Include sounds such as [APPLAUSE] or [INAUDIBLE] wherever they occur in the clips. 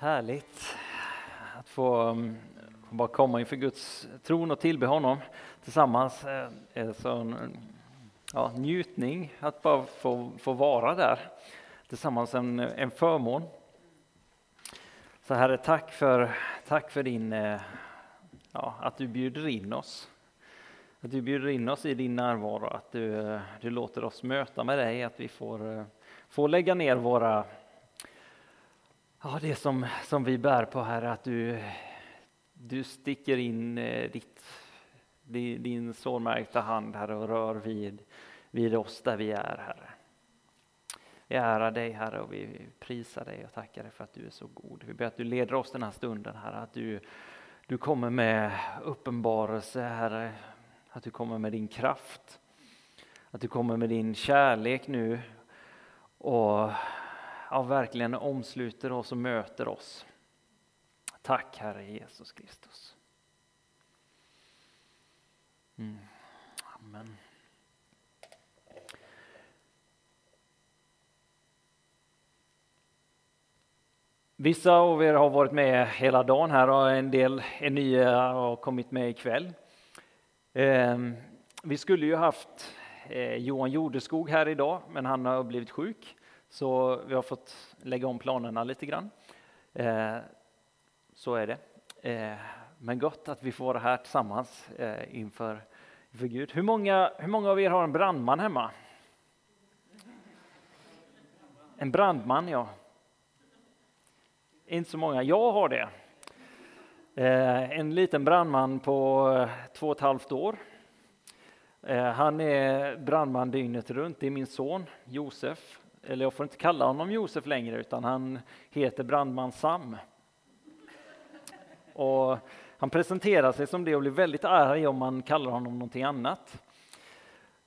Härligt att mm, få bara komma inför Guds tron och tillbe honom tillsammans. Eh, är så en ja, njutning att bara få, få vara där tillsammans, en, en förmån. Så Herre, tack för, tack för din, eh, ja, att du bjuder in oss. Att du bjuder in oss i din närvaro, att du, eh, du låter oss möta med dig, att vi får, får lägga ner våra Ja, det som, som vi bär på här, att du, du sticker in eh, ditt, din sårmärkta hand här och rör vid, vid oss där vi är, Herre. Vi ärar dig, Herre, och vi prisar dig och tackar dig för att du är så god. Vi ber att du leder oss den här stunden, Herre, att du, du kommer med uppenbarelse, Herre, att du kommer med din kraft, att du kommer med din kärlek nu och ja, verkligen omsluter oss och möter oss. Tack Herre Jesus Kristus. Mm. Amen. Vissa av er har varit med hela dagen här och en del är nya och har kommit med ikväll. Ehm, vi skulle ju haft eh, Johan Jordeskog här idag, men han har blivit sjuk. Så vi har fått lägga om planerna lite grann. Eh, så är det. Eh, men gott att vi får vara här tillsammans eh, inför, inför Gud. Hur många, hur många av er har en brandman hemma? En brandman, ja. Inte så många. Jag har det. Eh, en liten brandman på eh, två och ett halvt år. Eh, han är brandman dygnet runt. Det är min son Josef eller jag får inte kalla honom Josef längre, utan han heter brandman Sam. Och han presenterar sig som det och blir väldigt arg om man kallar honom någonting annat.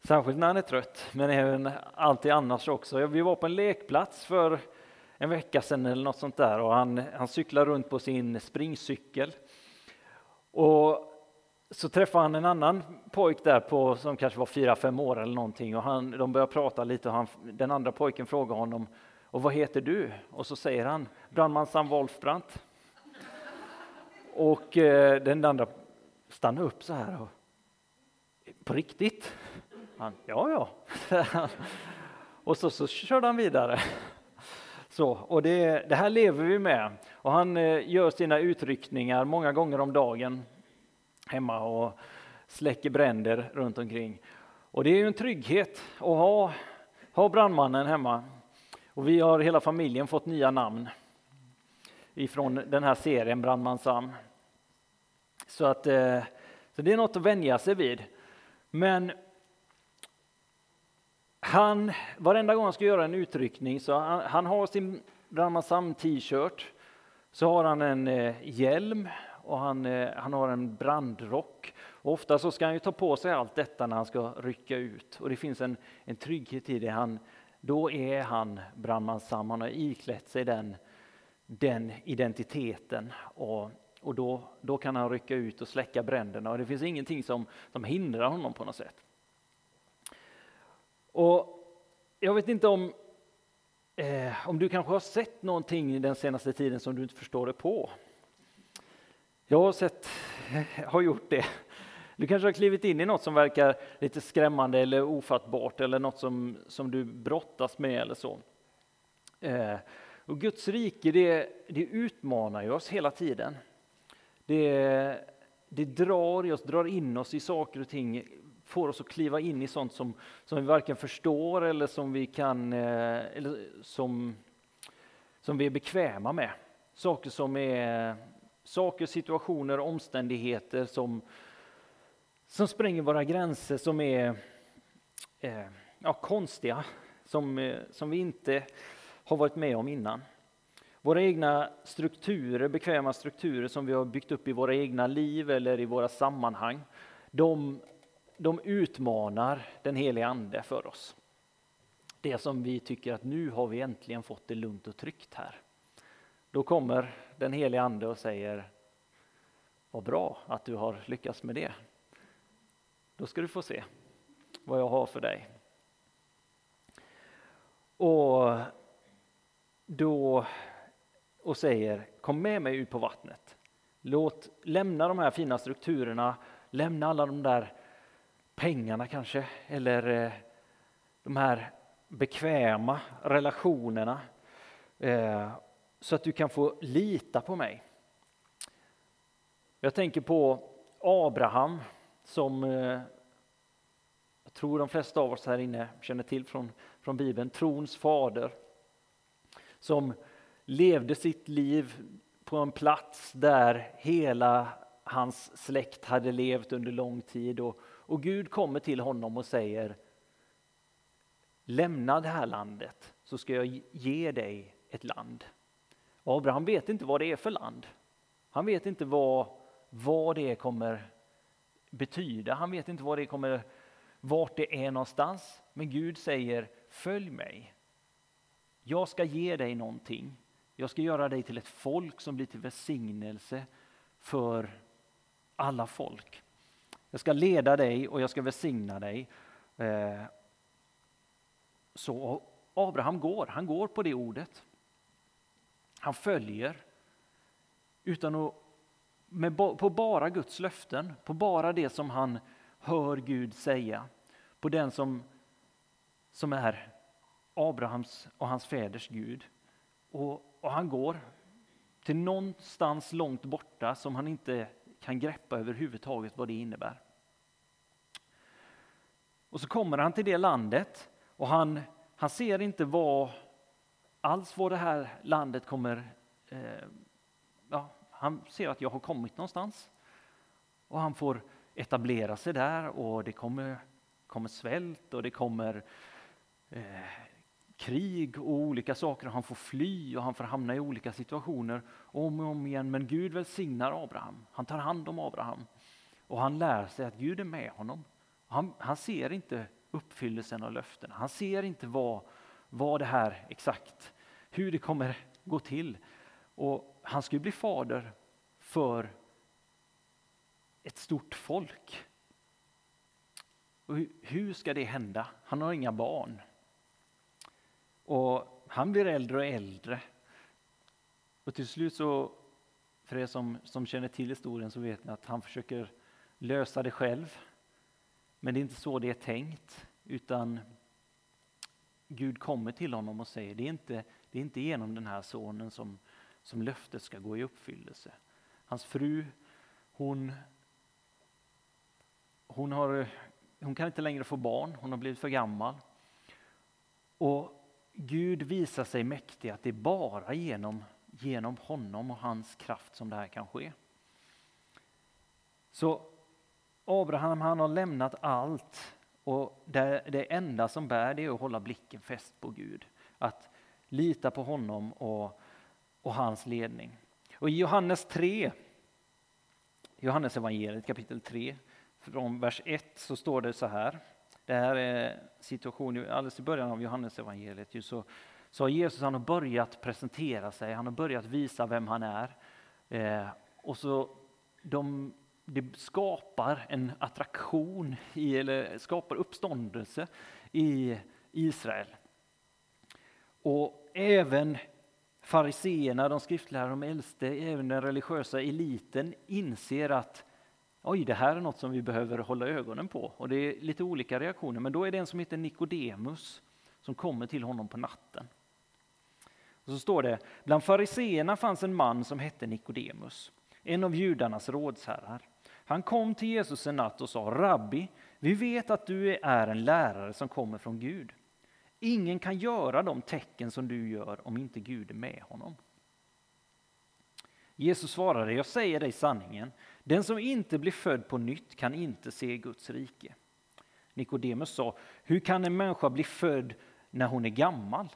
Särskilt när han är trött, men även alltid annars också. Vi var på en lekplats för en vecka sedan eller något sånt där och han, han cyklar runt på sin springcykel. Och så träffade han en annan pojk där på, som kanske var fyra, fem år eller någonting och han, de började prata lite och han, den andra pojken frågar honom och vad heter du? Och så säger han brandman Sam Wolfbrandt. Och eh, den andra stannar upp så här och på riktigt? Han, ja, ja. [LAUGHS] och så, så körde han vidare. Så, och det, det här lever vi med. Och han eh, gör sina utryckningar många gånger om dagen hemma och släcker bränder runt omkring. Och det är ju en trygghet att ha, ha brandmannen hemma. Och vi har hela familjen fått nya namn ifrån den här serien Brandman Sam. Så, att, eh, så det är något att vänja sig vid. Men han, varenda gång han ska göra en utryckning så han, han har sin Brandman Sam t-shirt, så har han en eh, hjälm och han, eh, han har en brandrock. Och ofta så ska han ju ta på sig allt detta när han ska rycka ut och det finns en, en trygghet i det. Han, då är han brandman Sam, han har iklätt sig den, den identiteten och, och då, då kan han rycka ut och släcka bränderna och det finns ingenting som, som hindrar honom på något sätt. Och jag vet inte om, eh, om du kanske har sett någonting den senaste tiden som du inte förstår det på. Jag har sett, [LAUGHS] har gjort det. Du kanske har klivit in i något som verkar lite skrämmande eller ofattbart eller något som, som du brottas med eller så. Eh, och Guds rike det, det utmanar ju oss hela tiden. Det, det drar i oss, drar in oss i saker och ting, får oss att kliva in i sånt som, som vi varken förstår eller som vi kan, eh, eller som, som vi är bekväma med. Saker som är saker, situationer, omständigheter som, som spränger våra gränser, som är eh, ja, konstiga, som, eh, som vi inte har varit med om innan. Våra egna strukturer, bekväma strukturer som vi har byggt upp i våra egna liv eller i våra sammanhang, de, de utmanar den heliga Ande för oss. Det som vi tycker att nu har vi äntligen fått det lugnt och tryggt här. Då kommer den helige Ande och säger Vad bra att du har lyckats med det. Då ska du få se vad jag har för dig. Och då och säger kom med mig ut på vattnet. Låt lämna de här fina strukturerna, lämna alla de där pengarna kanske, eller eh, de här bekväma relationerna eh, så att du kan få lita på mig. Jag tänker på Abraham som eh, jag tror de flesta av oss här inne känner till från, från Bibeln, trons fader som levde sitt liv på en plats där hela hans släkt hade levt under lång tid och, och Gud kommer till honom och säger Lämna det här landet så ska jag ge dig ett land. Abraham vet inte vad det är för land. Han vet inte vad, vad det kommer betyda. Han vet inte vad det kommer, vart det är någonstans. Men Gud säger följ mig. Jag ska ge dig någonting. Jag ska göra dig till ett folk som blir till välsignelse för alla folk. Jag ska leda dig och jag ska välsigna dig. Eh, så Abraham går, han går på det ordet. Han följer utan att, med, på bara Guds löften, på bara det som han hör Gud säga. På den som, som är Abrahams och hans fäders Gud. Och, och han går till någonstans långt borta som han inte kan greppa överhuvudtaget vad det innebär. Och så kommer han till det landet och han, han ser inte vad, alls vad det här landet kommer... Eh, ja, han ser att jag har kommit någonstans. Och han får etablera sig där och det kommer, kommer svält och det kommer eh, krig och olika saker. Han får fly och han får hamna i olika situationer om och om igen. Men Gud välsignar Abraham. Han tar hand om Abraham och han lär sig att Gud är med honom. Han, han ser inte uppfyllelsen av löftena. Han ser inte vad, vad det här exakt, hur det kommer gå till. Och han ska bli fader för ett stort folk. Och hur ska det hända? Han har inga barn. Och han blir äldre och äldre. Och till slut så, för er som, som känner till historien så vet ni att han försöker lösa det själv. Men det är inte så det är tänkt, utan Gud kommer till honom och säger det är inte, det är inte genom den här sonen som, som löftet ska gå i uppfyllelse. Hans fru, hon, hon, har, hon kan inte längre få barn, hon har blivit för gammal. Och Gud visar sig mäktig att det är bara genom, genom honom och hans kraft som det här kan ske. Så Abraham han har lämnat allt och det, det enda som bär det är att hålla blicken fäst på Gud. Att lita på honom och, och hans ledning. Och i Johannes 3, Johannes evangeliet kapitel 3, från vers 1 så står det så här. Det här är situationen alldeles i början av Johannes evangeliet. Så, så har Jesus han har börjat presentera sig, han har börjat visa vem han är. Eh, och så de det skapar en attraktion, i, eller skapar uppståndelse i Israel. Och även fariseerna, de skriftlärda, de äldste, även den religiösa eliten inser att oj, det här är något som vi behöver hålla ögonen på. Och det är lite olika reaktioner, men då är det en som heter Nikodemus som kommer till honom på natten. Och så står det, bland fariseerna fanns en man som hette Nikodemus, en av judarnas rådsherrar. Han kom till Jesus en natt och sa, Rabbi, vi vet att du är en lärare som kommer från Gud. Ingen kan göra de tecken som du gör om inte Gud är med honom. Jesus svarade, jag säger dig sanningen, den som inte blir född på nytt kan inte se Guds rike. Nikodemus sa, hur kan en människa bli född när hon är gammal?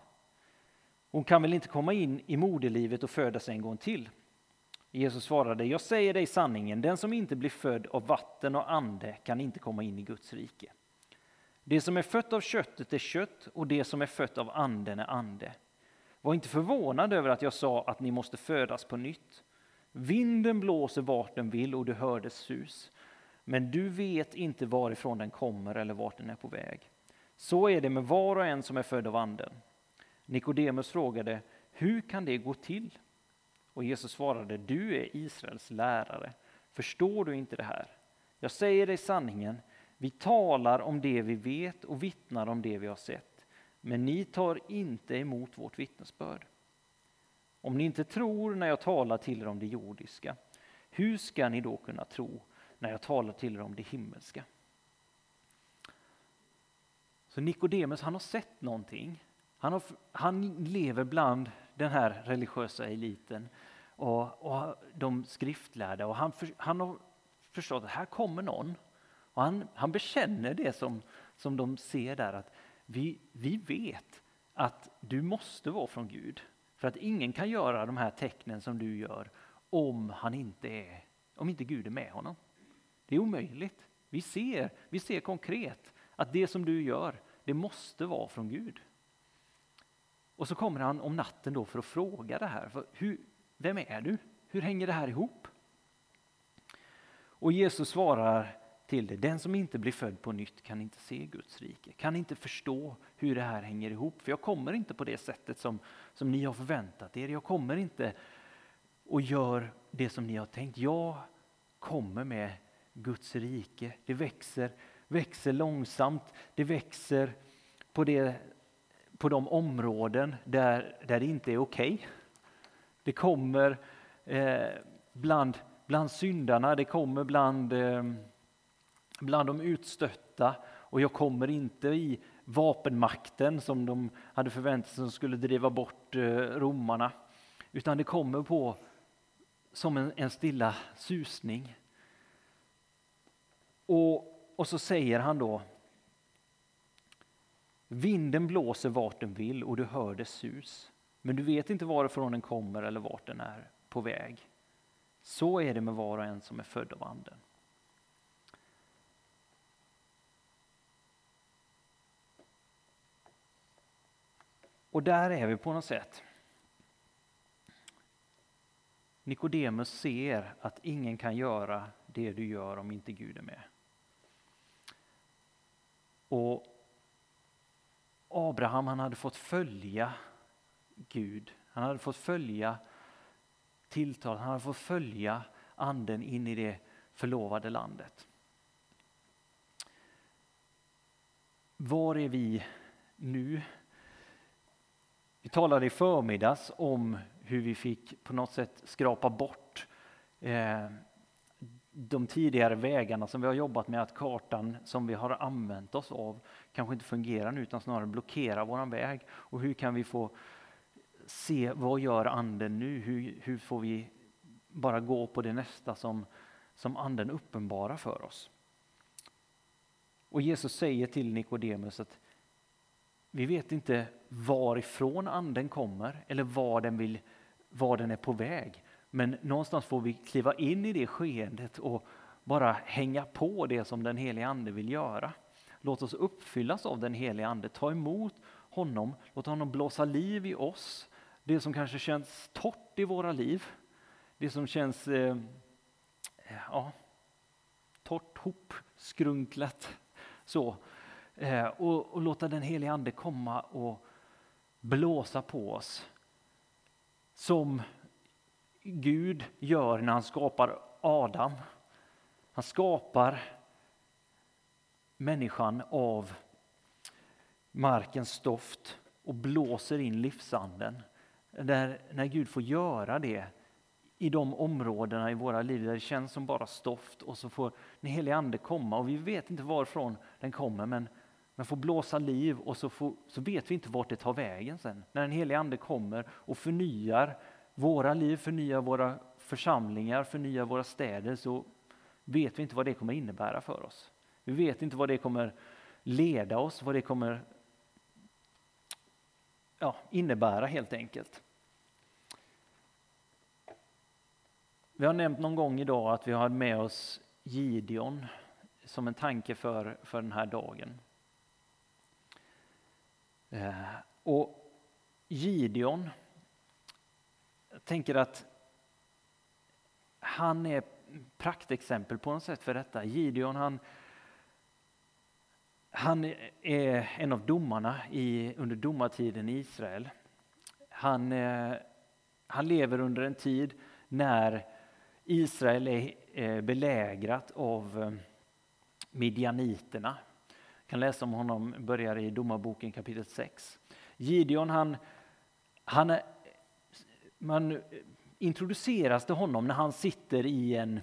Hon kan väl inte komma in i moderlivet och födas en gång till? Jesus svarade, jag säger dig sanningen, den som inte blir född av vatten och ande kan inte komma in i Guds rike. Det som är fött av köttet är kött och det som är fött av anden är ande. Var inte förvånad över att jag sa att ni måste födas på nytt. Vinden blåser vart den vill och du hör dess sus. Men du vet inte varifrån den kommer eller vart den är på väg. Så är det med var och en som är född av anden. Nikodemus frågade, hur kan det gå till? Och Jesus svarade, du är Israels lärare. Förstår du inte det här? Jag säger dig sanningen, vi talar om det vi vet och vittnar om det vi har sett. Men ni tar inte emot vårt vittnesbörd. Om ni inte tror när jag talar till er om det jordiska, hur ska ni då kunna tro när jag talar till er om det himmelska? Så Nikodemus han har sett någonting. Han, har, han lever bland den här religiösa eliten och, och de skriftlärda och han, för, han har förstått att här kommer någon och han, han bekänner det som, som de ser där att vi, vi vet att du måste vara från Gud. För att ingen kan göra de här tecknen som du gör om, han inte är, om inte Gud är med honom. Det är omöjligt. Vi ser, vi ser konkret att det som du gör, det måste vara från Gud. Och så kommer han om natten då för att fråga det här. För hur, vem är du? Hur hänger det här ihop? Och Jesus svarar till det. Den som inte blir född på nytt kan inte se Guds rike, kan inte förstå hur det här hänger ihop. För jag kommer inte på det sättet som, som ni har förväntat er. Jag kommer inte och gör det som ni har tänkt. Jag kommer med Guds rike. Det växer, växer långsamt. Det växer på, det, på de områden där, där det inte är okej. Okay. Det kommer eh, bland, bland syndarna, det kommer bland eh, bland de utstötta och jag kommer inte i vapenmakten som de hade förväntat sig skulle driva bort eh, romarna. Utan det kommer på som en, en stilla susning. Och, och så säger han då Vinden blåser vart den vill och du hör dess sus. Men du vet inte varifrån den kommer eller vart den är på väg. Så är det med var och en som är född av anden. Och där är vi på något sätt. Nikodemus ser att ingen kan göra det du gör om inte Gud är med. Och Abraham han hade fått följa Gud. Han hade fått följa tilltal, han hade fått följa anden in i det förlovade landet. Var är vi nu vi talade i förmiddags om hur vi fick på något sätt skrapa bort eh, de tidigare vägarna som vi har jobbat med, att kartan som vi har använt oss av kanske inte fungerar nu utan snarare blockerar våran väg. Och hur kan vi få se vad gör anden nu? Hur, hur får vi bara gå på det nästa som, som anden uppenbarar för oss? Och Jesus säger till Nikodemus att vi vet inte varifrån anden kommer eller var den, vill, var den är på väg. Men någonstans får vi kliva in i det skeendet och bara hänga på det som den helige ande vill göra. Låt oss uppfyllas av den helige ande, ta emot honom, låt honom blåsa liv i oss. Det som kanske känns torrt i våra liv, det som känns eh, ja, torrt, hopskrunklat. Så. Eh, och, och låta den helige ande komma och blåsa på oss. Som Gud gör när han skapar Adam. Han skapar människan av markens stoft och blåser in livsanden. Där, när Gud får göra det i de områdena i våra liv där det känns som bara stoft och så får den helige ande komma och vi vet inte varifrån den kommer men men får blåsa liv och så, får, så vet vi inte vart det tar vägen sen. När den helige Ande kommer och förnyar våra liv, förnyar våra församlingar, förnyar våra städer så vet vi inte vad det kommer innebära för oss. Vi vet inte vad det kommer leda oss, vad det kommer ja, innebära helt enkelt. Vi har nämnt någon gång idag att vi har med oss Gideon som en tanke för, för den här dagen. Eh, och Gideon, tänker att han är praktexempel på något sätt för detta. Gideon han, han är en av domarna i, under domartiden i Israel. Han, eh, han lever under en tid när Israel är eh, belägrat av eh, midjaniterna. Jag kan läsa om honom, börjar i Domarboken kapitel 6. Gideon, han, han man eh, introduceras till honom när han sitter i en,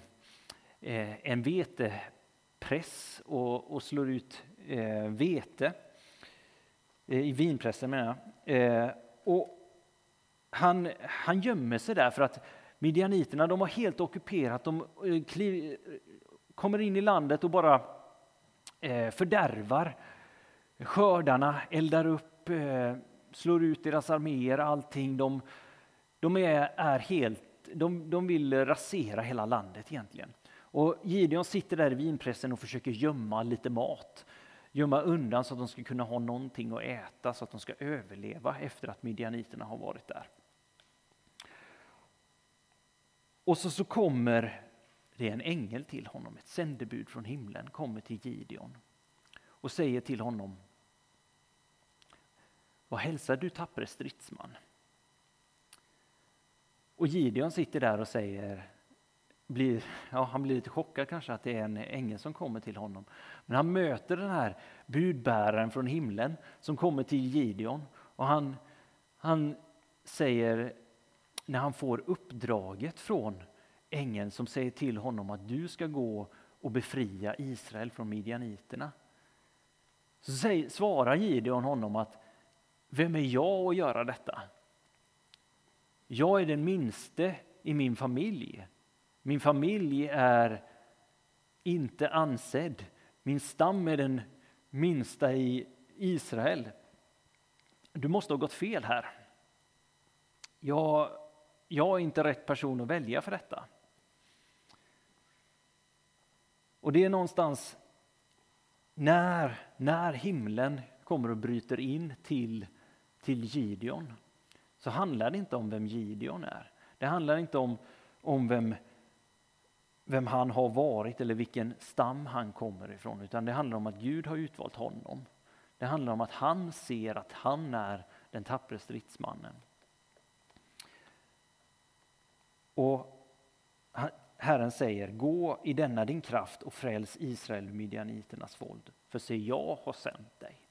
eh, en vetepress och, och slår ut eh, vete. I vinpressen menar jag. Och han, han gömmer sig där för att midjaniterna de har helt ockuperat. De kliv, kommer in i landet och bara fördärvar skördarna, eldar upp, slår ut deras arméer, allting. De, de är, är helt, de, de vill rasera hela landet egentligen. Och Gideon sitter där i vinpressen och försöker gömma lite mat. Gömma undan så att de ska kunna ha någonting att äta, så att de ska överleva efter att midjaniterna har varit där. Och så, så kommer det en ängel till honom, ett sändebud från himlen, kommer till Gideon och säger till honom Vad hälsar du tappre stridsman? Och Gideon sitter där och säger, blir, ja, han blir lite chockad kanske att det är en ängel som kommer till honom. Men han möter den här budbäraren från himlen som kommer till Gideon och han, han säger när han får uppdraget från ängeln som säger till honom att du ska gå och befria Israel från midjaniterna. Så säger, svarar Gideon honom att vem är jag att göra detta? Jag är den minste i min familj. Min familj är inte ansedd. Min stam är den minsta i Israel. Du måste ha gått fel här. Jag, jag är inte rätt person att välja för detta. Och det är någonstans när, när himlen kommer och bryter in till, till Gideon så handlar det inte om vem Gideon är. Det handlar inte om, om vem, vem han har varit eller vilken stam han kommer ifrån utan det handlar om att Gud har utvalt honom. Det handlar om att han ser att han är den tappre stridsmannen. Och Herren säger, gå i denna din kraft och fräls Israel midjaniternas våld, för se jag har sänt dig.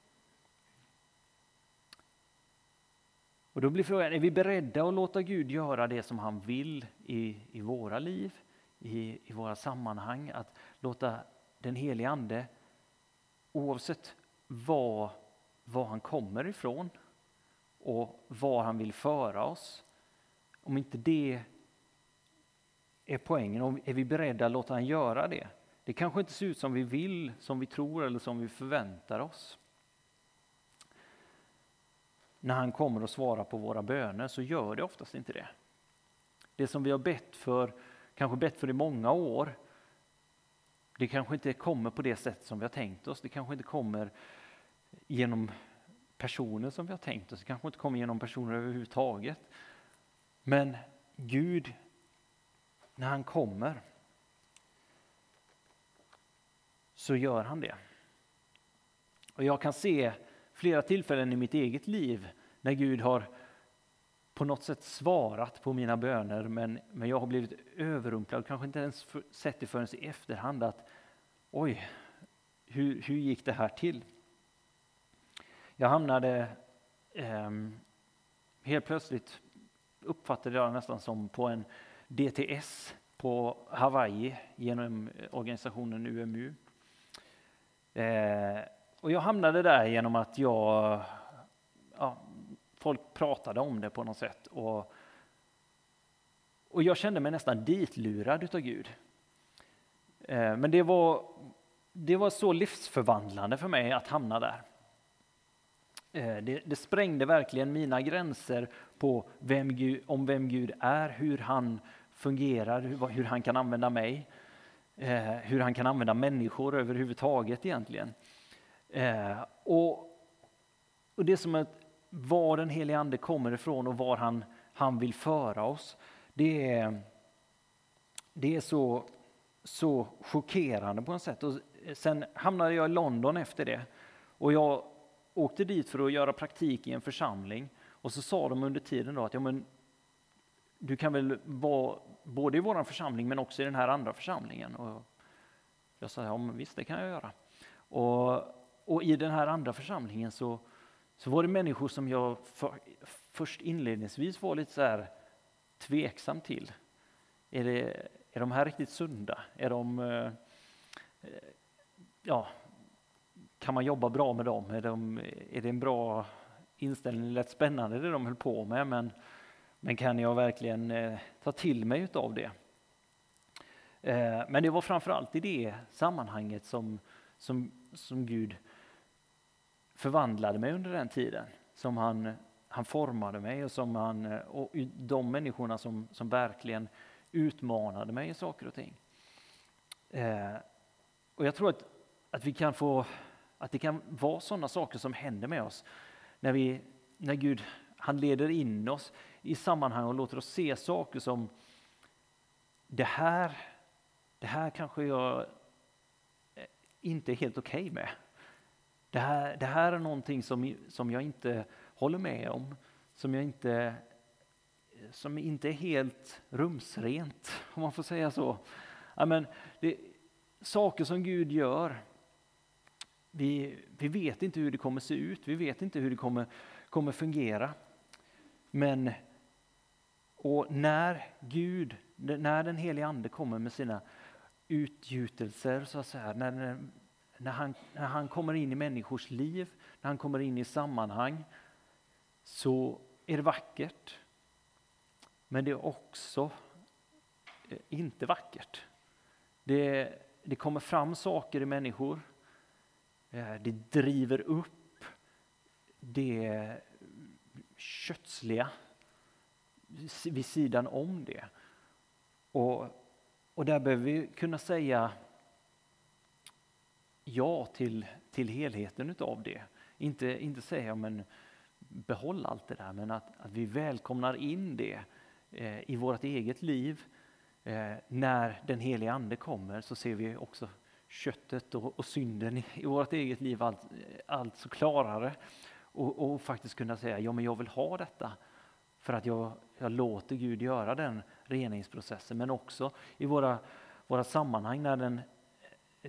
Och då blir frågan, är vi beredda att låta Gud göra det som han vill i, i våra liv, i, i våra sammanhang? Att låta den helige Ande, oavsett var, var han kommer ifrån och var han vill föra oss, om inte det är poängen. om, är vi beredda att låta han göra det? Det kanske inte ser ut som vi vill, som vi tror eller som vi förväntar oss. När han kommer och svarar på våra böner så gör det oftast inte det. Det som vi har bett för, kanske bett för i många år, det kanske inte kommer på det sätt som vi har tänkt oss. Det kanske inte kommer genom personer som vi har tänkt oss. Det kanske inte kommer genom personer överhuvudtaget. Men Gud när han kommer så gör han det. Och jag kan se flera tillfällen i mitt eget liv när Gud har på något sätt svarat på mina böner men, men jag har blivit överrumplad, kanske inte ens för, sett det förrän i efterhand att oj, hur, hur gick det här till? Jag hamnade eh, helt plötsligt, uppfattade jag nästan som på en DTS på Hawaii genom organisationen UMU. Eh, och jag hamnade där genom att jag, ja, folk pratade om det på något sätt. Och, och jag kände mig nästan ditlurad utav Gud. Eh, men det var, det var så livsförvandlande för mig att hamna där. Eh, det, det, sprängde verkligen mina gränser på vem Gud, om vem Gud är, hur han fungerar, hur, hur han kan använda mig, eh, hur han kan använda människor överhuvudtaget egentligen. Eh, och, och det som att var den helige Ande kommer ifrån och var han, han vill föra oss, det är, det är så, så chockerande på något sätt. Och sen hamnade jag i London efter det och jag åkte dit för att göra praktik i en församling och så sa de under tiden då att ja, men du kan väl vara både i vår församling men också i den här andra församlingen. Och jag sa, ja men visst det kan jag göra. Och, och i den här andra församlingen så, så var det människor som jag för, först inledningsvis var lite så här tveksam till. Är, det, är de här riktigt sunda? Är de, eh, eh, ja, kan man jobba bra med dem? Är, de, är det en bra inställning? Det lät spännande det de höll på med, men, men kan jag verkligen eh, ta till mig av det? Men det var framförallt i det sammanhanget som, som, som Gud förvandlade mig under den tiden. Som han, han formade mig och, som han, och de människorna som, som verkligen utmanade mig i saker och ting. Eh, och jag tror att, att vi kan få att det kan vara sådana saker som händer med oss när, vi, när Gud han leder in oss i sammanhang och låter oss se saker som det här, det här kanske jag inte är helt okej okay med. Det här, det här är någonting som, som jag inte håller med om, som jag inte som inte är helt rumsrent, om man får säga så. Men det, saker som Gud gör, vi, vi vet inte hur det kommer se ut, vi vet inte hur det kommer, kommer fungera. Men och när Gud, när den helige Ande kommer med sina utgjutelser, så att säga, när, när, han, när han kommer in i människors liv, när han kommer in i sammanhang, så är det vackert. Men det är också eh, inte vackert. Det, det kommer fram saker i människor. Eh, det driver upp det kötsliga vid sidan om det. Och, och där behöver vi kunna säga ja till, till helheten utav det. Inte, inte säga men behåll allt det där, men att, att vi välkomnar in det Eh, i vårt eget liv. Eh, när den helige Ande kommer så ser vi också köttet och, och synden i, i vårt eget liv allt, allt så klarare. Och, och, faktiskt kunna säga, ja men jag vill ha detta. För att jag, jag låter Gud göra den reningsprocessen. Men också i våra, våra sammanhang när, den,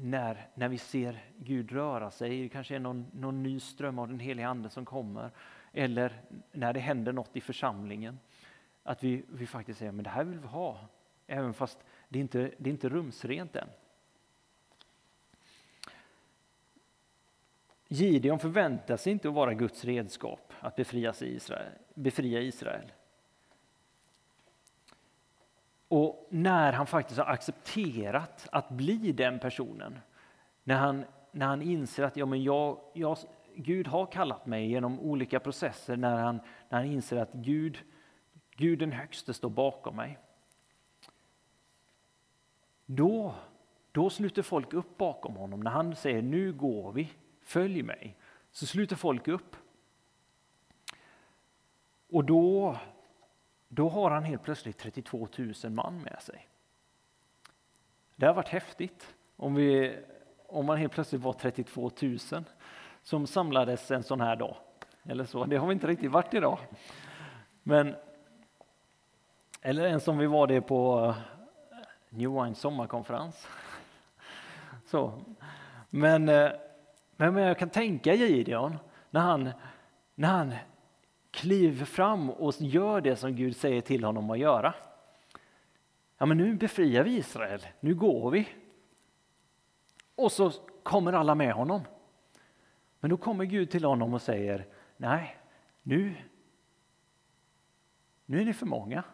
när, när vi ser Gud röra sig. Det kanske är någon, någon ny ström av den helige Ande som kommer. Eller när det händer något i församlingen. Att vi, vi faktiskt säger men det här vill vi ha, även fast det inte det är inte rumsrent än. Gideon förväntar sig inte att vara Guds redskap att befria Israel. Befria Israel. Och när han faktiskt har accepterat att bli den personen, när han, när han inser att ja, men jag, jag, Gud har kallat mig genom olika processer, när han, när han inser att Gud Gud den högste står bakom mig. Då, då sluter folk upp bakom honom. När han säger nu går vi, följ mig, så sluter folk upp. Och då, då har han helt plötsligt 32 000 man med sig. Det har varit häftigt om, vi, om man helt plötsligt var 32 000 som samlades en sån här dag. Eller så, det har vi inte riktigt varit idag. Men eller en som vi var det på eh, New Wine sommarkonferens. [LAUGHS] Så. Men, eh, men jag kan tänka Gideon när han, när han Kliv fram och gör det som Gud säger till honom att göra. Ja, men nu befriar vi Israel, nu går vi. Och så kommer alla med honom. Men då kommer Gud till honom och säger, nej, nu, nu är ni för många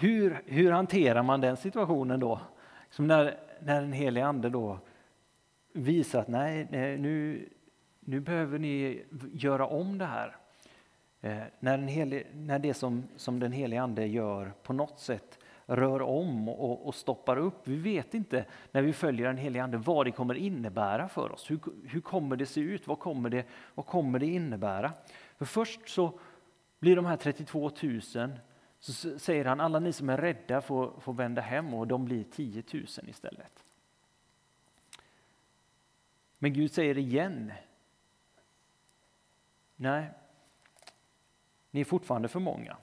hur, hur hanterar man den situationen då? Som när, när den helige ande då visar att nej, nej nu, nu behöver ni göra om det här. Eh, när, den när det som, som den helige ande gör på något sätt rör om och, och, stoppar upp. Vi vet inte när vi följer den helige ande vad det kommer innebära för oss. Hur, hur kommer det se ut? Vad kommer det, vad kommer det innebära? För först så blir de här 32 000 så säger han alla ni som är rädda får, får vända hem och de blir 10 000 istället. Men Gud säger igen. Nej, ni är fortfarande för många.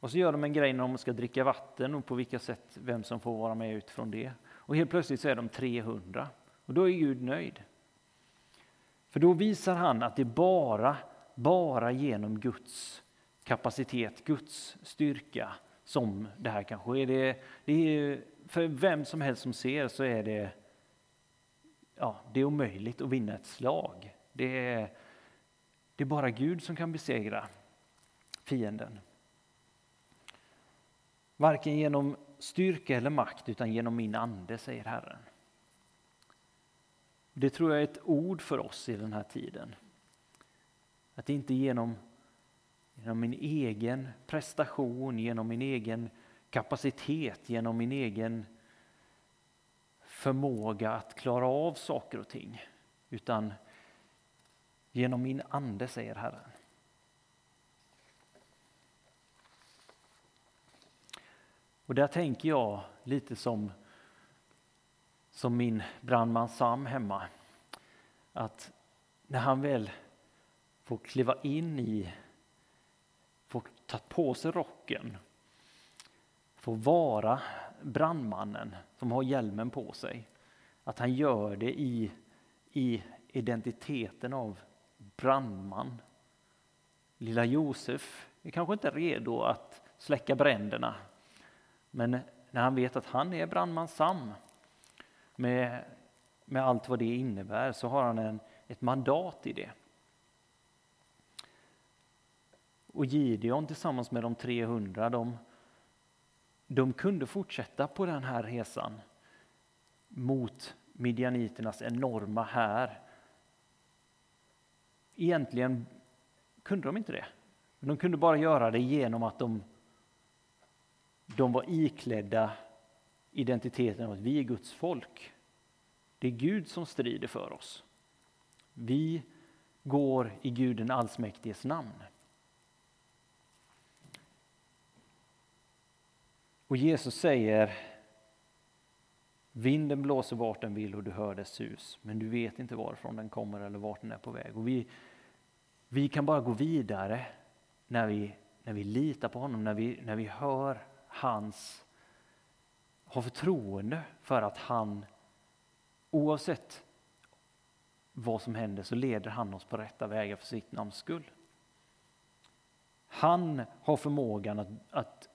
Och så gör de en grej när de ska dricka vatten och på vilka sätt, vem som får vara med utifrån det. Och helt plötsligt så är de 300 och då är Gud nöjd. För då visar han att det bara, bara genom Guds kapacitet, Guds styrka som det här kan ske. Det, det är för vem som helst som ser så är det, ja, det är omöjligt att vinna ett slag. Det är, det är bara Gud som kan besegra fienden. Varken genom styrka eller makt utan genom min ande, säger Herren. Det tror jag är ett ord för oss i den här tiden. Att inte genom, genom min egen prestation, genom min egen kapacitet, genom min egen förmåga att klara av saker och ting, utan genom min ande, säger Herren. Och där tänker jag lite som, som min brandman Sam hemma. Att när han väl får kliva in i, får ta på sig rocken, får vara brandmannen som har hjälmen på sig. Att han gör det i, i identiteten av brandman. Lilla Josef är kanske inte redo att släcka bränderna men när han vet att han är brandman Sam med, med allt vad det innebär så har han en, ett mandat i det. Och Gideon tillsammans med de 300 de, de kunde fortsätta på den här resan mot midjaniternas enorma här. Egentligen kunde de inte det. Men de kunde bara göra det genom att de de var iklädda identiteten av att vi är Guds folk. Det är Gud som strider för oss. Vi går i Gud den allsmäktiges namn. Och Jesus säger Vinden blåser vart den vill och du hör dess sus, men du vet inte varifrån den kommer eller vart den är på väg. Och vi, vi kan bara gå vidare när vi, när vi litar på honom, när vi, när vi hör hans, har förtroende för att han oavsett vad som händer så leder han oss på rätta vägar för sitt namns skull. Han har förmågan att, att,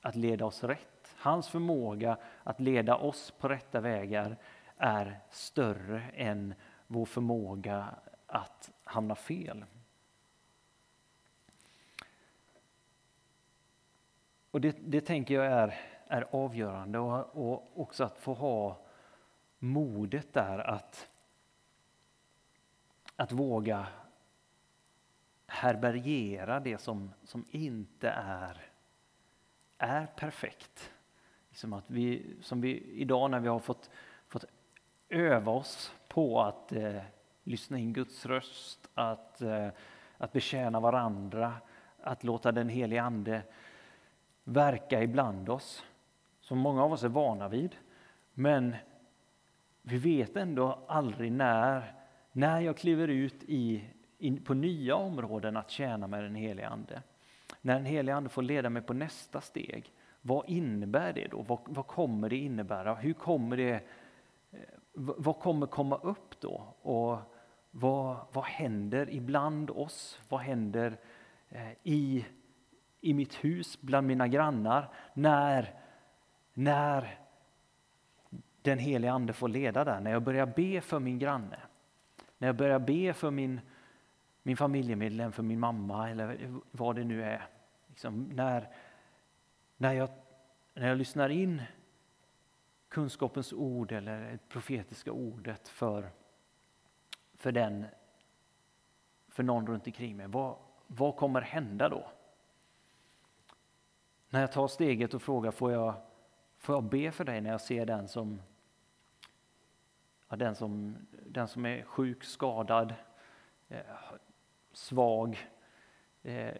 att leda oss rätt. Hans förmåga att leda oss på rätta vägar är större än vår förmåga att hamna fel. Och det, det tänker jag är, är avgörande och, och också att få ha modet där att, att våga härbärgera det som, som inte är, är perfekt. Liksom att vi, som vi idag när vi har fått, fått öva oss på att eh, lyssna in Guds röst, att, eh, att betjäna varandra, att låta den helige Ande verka ibland oss, som många av oss är vana vid. Men vi vet ändå aldrig när, när jag kliver ut i, in på nya områden att tjäna med den helige Ande. När den helige Ande får leda mig på nästa steg, vad innebär det då? Vad, vad kommer det innebära? Hur kommer det, eh, vad kommer komma upp då? Och vad, vad händer ibland oss? Vad händer eh, i i mitt hus, bland mina grannar, när, när den heliga Ande får leda där, när jag börjar be för min granne, när jag börjar be för min, min familjemedlem, för min mamma eller vad det nu är. Liksom när, när, jag, när jag lyssnar in kunskapens ord eller det profetiska ordet för, för, den, för någon runt omkring mig, vad, vad kommer hända då? När jag tar steget och frågar, får jag, får jag be för dig när jag ser den som, ja, den som, den som är sjuk, skadad, eh, svag, eh,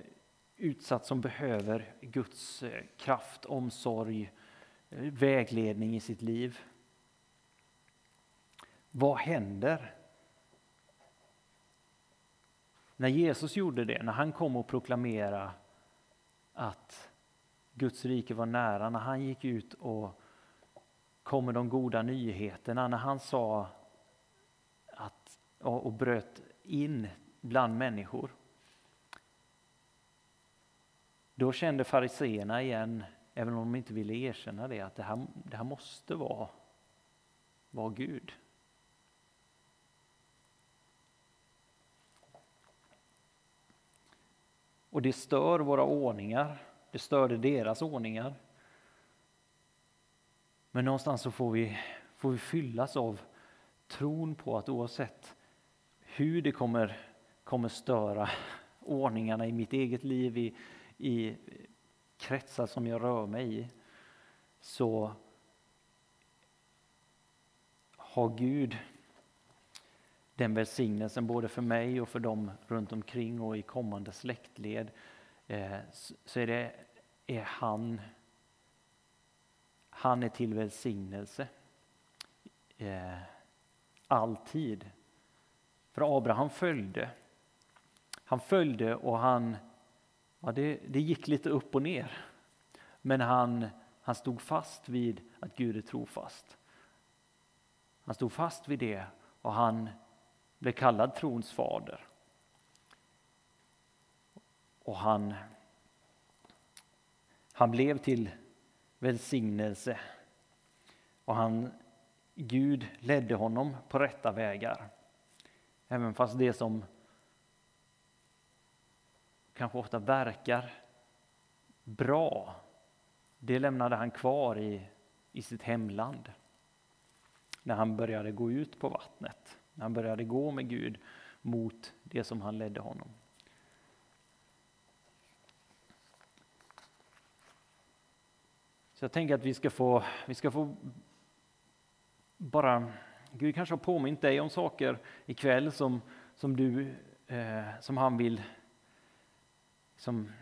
utsatt som behöver Guds eh, kraft, omsorg, eh, vägledning i sitt liv. Vad händer? När Jesus gjorde det, när han kom och proklamerade att Guds rike var nära, när han gick ut och kom med de goda nyheterna, när han sa att, och bröt in bland människor. Då kände fariseerna igen, även om de inte ville erkänna det, att det här, det här måste vara, vara Gud. Och det stör våra ordningar, det störde deras ordningar. Men någonstans så får vi, får vi fyllas av tron på att oavsett hur det kommer, kommer störa ordningarna i mitt eget liv, i, i kretsar som jag rör mig i, så har Gud den välsignelsen både för mig och för dem runt omkring och i kommande släktled. Eh, så är, det, är han, han är till välsignelse. Eh, alltid. För Abraham följde. Han följde och han, ja det, det gick lite upp och ner. Men han, han stod fast vid att Gud är trofast. Han stod fast vid det och han blev kallad trons fader. Och han, han blev till välsignelse. Och han, Gud ledde honom på rätta vägar. Även fast det som kanske ofta verkar bra, det lämnade han kvar i, i sitt hemland. När han började gå ut på vattnet, när han började gå med Gud mot det som han ledde honom. Så jag tänker att vi ska få, vi ska få bara Gud kanske har påmint dig om saker ikväll som, som, du, eh, som han vill som,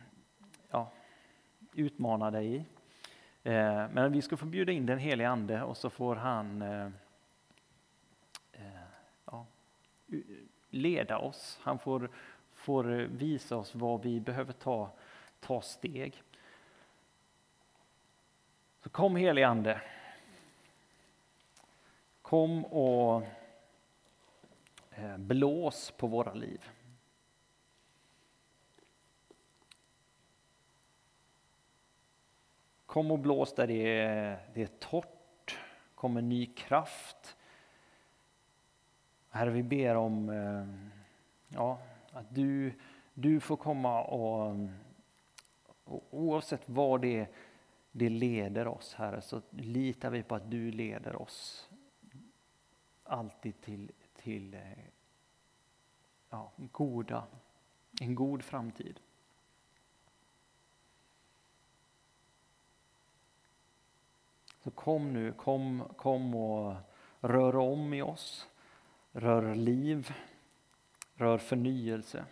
ja, utmana dig i. Eh, men vi ska få bjuda in den helige Ande och så får han eh, eh ja, leda oss. Han får, får visa oss vad vi behöver ta, ta steg. Så kom helige Ande. Kom och eh, blås på våra liv. Kom och blås där det är, det är torrt. Kom med ny kraft. Herre, vi ber om eh, ja, att du, du får komma och, och oavsett vad det, det leder oss, Herre, så litar vi på att du leder oss alltid till, till eh, ja, goda, en god framtid. Så kom nu, kom, kom och rör om i oss. Rör liv, rör förnyelse.